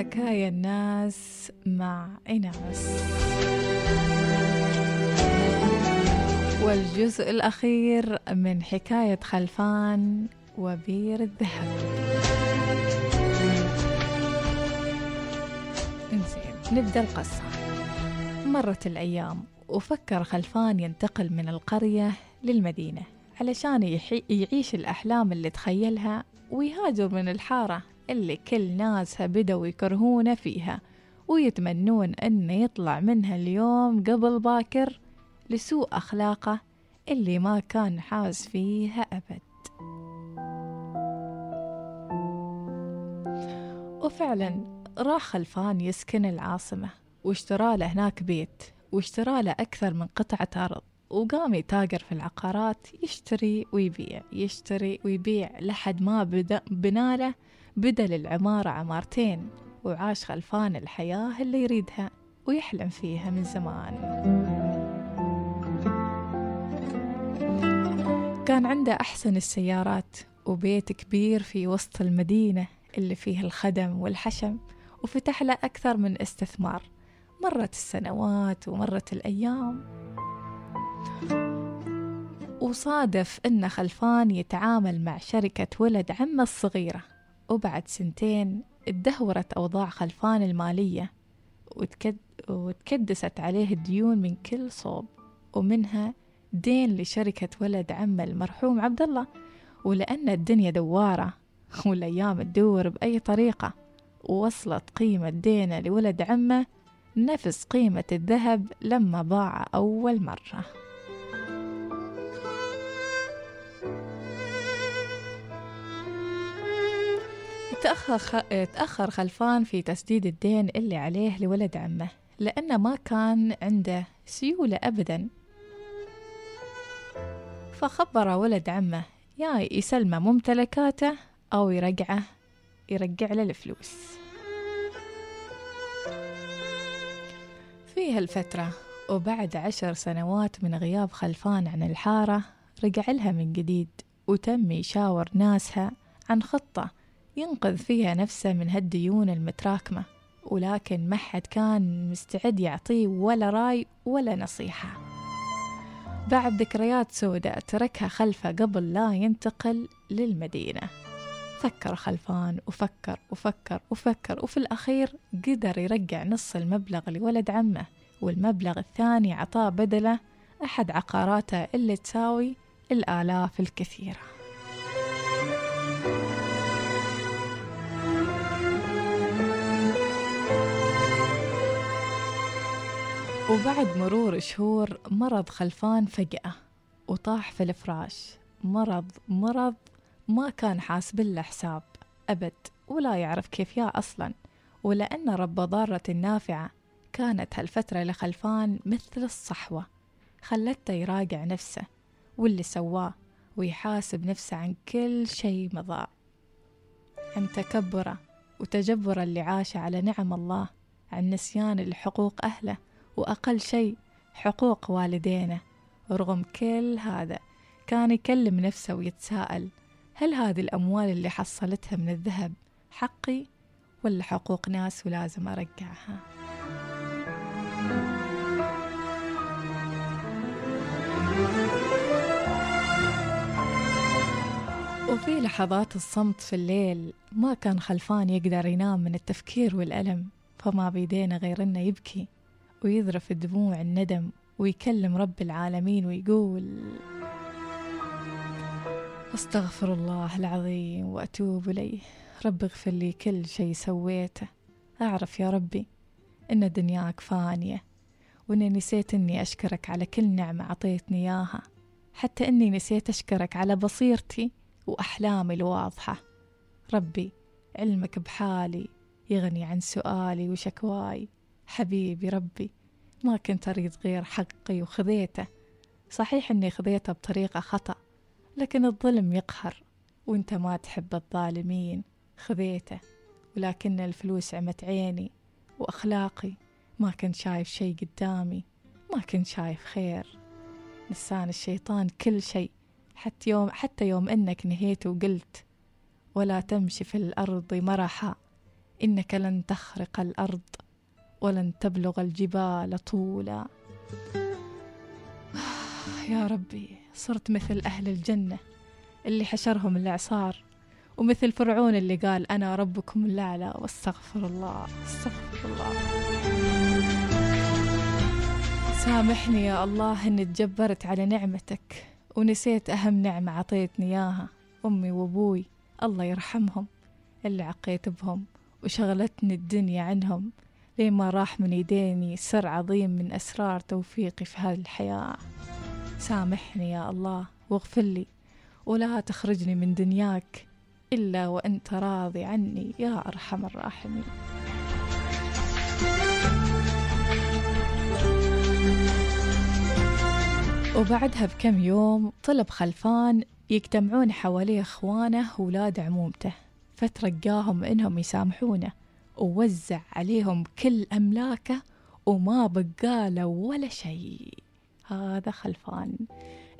حكايا الناس مع إناس. والجزء الأخير من حكاية خلفان وبير الذهب. انزين نبدأ القصة. مرت الأيام وفكر خلفان ينتقل من القرية للمدينة علشان يعيش الأحلام اللي تخيلها ويهاجر من الحارة. اللي كل ناسها بدوا يكرهونه فيها ويتمنون أنه يطلع منها اليوم قبل باكر لسوء أخلاقه اللي ما كان حاس فيها أبد. وفعلا راح خلفان يسكن العاصمة واشترى له هناك بيت واشترى له أكثر من قطعة أرض وقام يتاجر في العقارات يشتري ويبيع يشتري ويبيع لحد ما بدا بناله بدل العمارة عمارتين وعاش خلفان الحياة اللي يريدها ويحلم فيها من زمان. كان عنده أحسن السيارات وبيت كبير في وسط المدينة اللي فيه الخدم والحشم وفتح له أكثر من استثمار. مرت السنوات ومرت الأيام. وصادف أن خلفان يتعامل مع شركة ولد عمة الصغيرة. وبعد سنتين اتدهورت أوضاع خلفان المالية وتكد وتكدست عليه الديون من كل صوب ومنها دين لشركة ولد عمه المرحوم عبد الله ولأن الدنيا دوارة والأيام تدور بأي طريقة. ووصلت قيمة دينه لولد عمه نفس قيمة الذهب لما باع أول مرة. تأخر, خ... تأخر خلفان في تسديد الدين اللي عليه لولد عمه لأنه ما كان عنده سيولة أبدا. فخبر ولد عمه يا يسلمه ممتلكاته أو يرجعه يرجع له الفلوس. في هالفترة وبعد عشر سنوات من غياب خلفان عن الحارة رجع لها من جديد وتم يشاور ناسها عن خطة ينقذ فيها نفسه من هالديون المتراكمة ولكن ما حد كان مستعد يعطيه ولا راي ولا نصيحة. بعد ذكريات سوداء تركها خلفه قبل لا ينتقل للمدينة. فكر خلفان وفكر وفكر وفكر وفي الأخير قدر يرجع نص المبلغ لولد عمه والمبلغ الثاني عطاه بدله أحد عقاراته اللي تساوي الآلاف الكثيرة. وبعد مرور شهور مرض خلفان فجأة وطاح في الفراش. مرض مرض ما كان حاسب له حساب أبد ولا يعرف كيف يا أصلا. ولأن رب ضارة نافعة كانت هالفترة لخلفان مثل الصحوة خلته يراجع نفسه واللي سواه ويحاسب نفسه عن كل شيء مضى عن تكبره وتجبره اللي عاش على نعم الله عن نسيان لحقوق أهله وأقل شيء حقوق والدينه. ورغم كل هذا كان يكلم نفسه ويتساءل هل هذه الأموال اللي حصلتها من الذهب حقي ولا حقوق ناس ولازم أرجعها؟ وفي لحظات الصمت في الليل ما كان خلفان يقدر ينام من التفكير والألم فما بيدينا غير إنه يبكي. ويذرف دموع الندم ويكلم رب العالمين ويقول أستغفر الله العظيم وأتوب إليه. رب اغفر لي كل شيء سويته. أعرف يا ربي إن دنياك فانية وإني نسيت إني أشكرك على كل نعمة أعطيتني إياها حتى إني نسيت أشكرك على بصيرتي وأحلامي الواضحة. ربي علمك بحالي يغني عن سؤالي وشكواي. حبيبي ربي ما كنت أريد غير حقي وخذيته. صحيح أني خذيته بطريقة خطأ لكن الظلم يقهر وأنت ما تحب الظالمين خذيته. ولكن الفلوس عمت عيني وأخلاقي ما كنت شايف شي قدامي ما كنت شايف خير. نسان الشيطان كل شيء حتى يوم حتى يوم إنك نهيت وقلت ولا تمشي في الأرض مرحا إنك لن تخرق الأرض. ولن تبلغ الجبال طولا. يا ربي صرت مثل أهل الجنة اللي حشرهم الإعصار ومثل فرعون اللي قال أنا ربكم الأعلى واستغفر الله استغفر الله. سامحني يا الله إني تجبرت على نعمتك ونسيت أهم نعمة عطيتني إياها أمي وأبوي. الله يرحمهم اللي عقيت بهم وشغلتني الدنيا عنهم. لين ما راح من يديني سر عظيم من أسرار توفيقي في هذه الحياة. سامحني يا الله واغفر لي ولا تخرجني من دنياك إلا وأنت راضي عني يا أرحم الراحمين. وبعدها بكم يوم طلب خلفان يجتمعون حواليه إخوانه وولاد عمومته فترقاهم إنهم يسامحونه. ووزع عليهم كل أملاكه وما بقاله ولا شيء. هذا خلفان.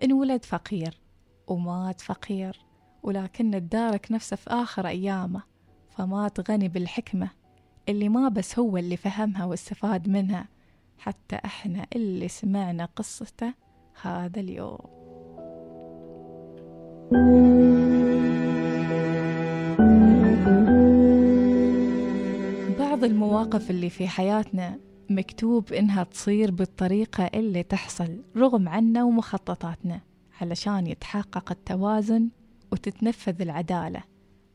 انولد فقير ومات فقير ولكن تدارك نفسه في آخر أيامه فمات غني بالحكمة. اللي ما بس هو اللي فهمها واستفاد منها حتى إحنا اللي سمعنا قصته هذا اليوم. بعض المواقف اللي في حياتنا مكتوب إنها تصير بالطريقة اللي تحصل رغم عنا ومخططاتنا علشان يتحقق التوازن وتتنفذ العدالة.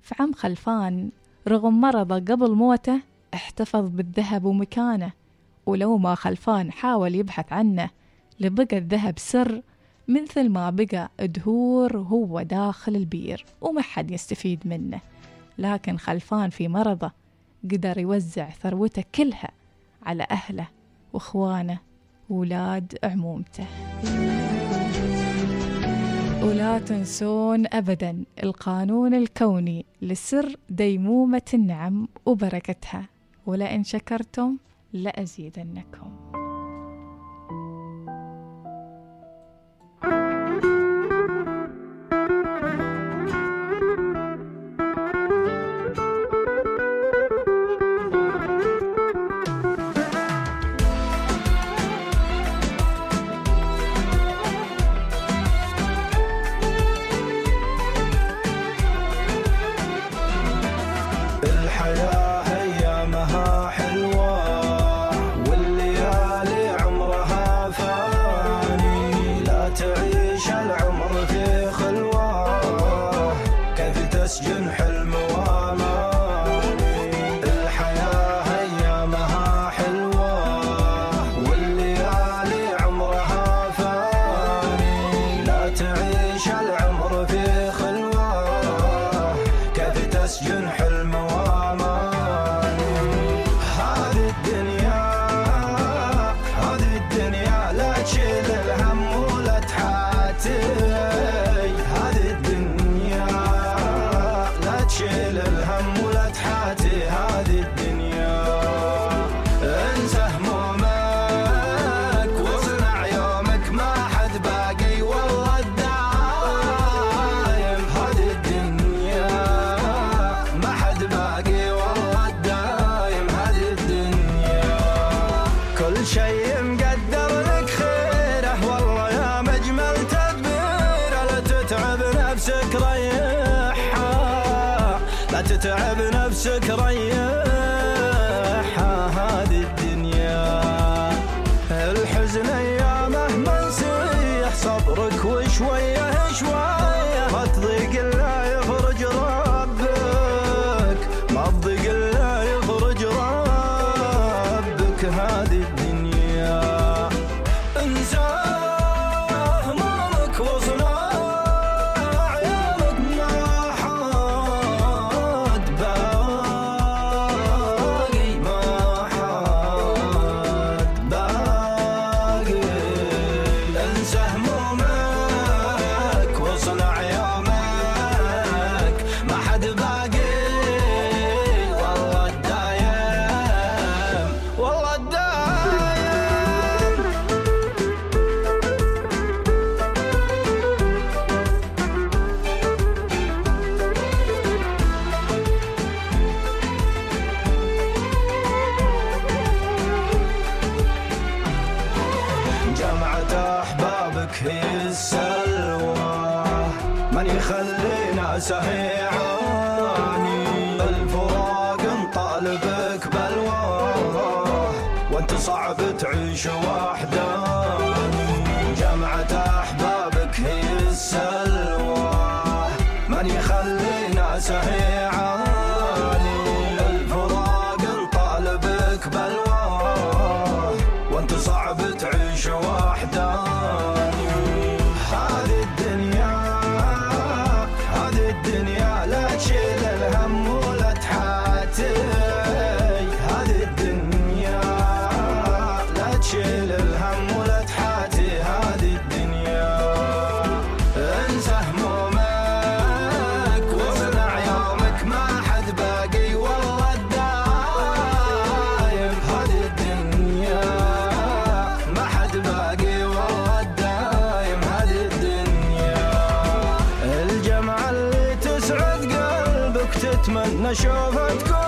فعم خلفان رغم مرضه قبل موته احتفظ بالذهب ومكانه. ولو ما خلفان حاول يبحث عنه لبقى الذهب سر مثل ما بقى دهور وهو داخل البير وما حد يستفيد منه. لكن خلفان في مرضه قدر يوزع ثروته كلها على أهله وإخوانه وولاد عمومته. ولا تنسون أبدا القانون الكوني لسر ديمومة النعم وبركتها. ولئن شكرتم لأزيدنكم. to you. سهمومك وصل سهي عاني الفراق مطالبك بلواه وانت صعب تعيش وحدك. na chuva de cor.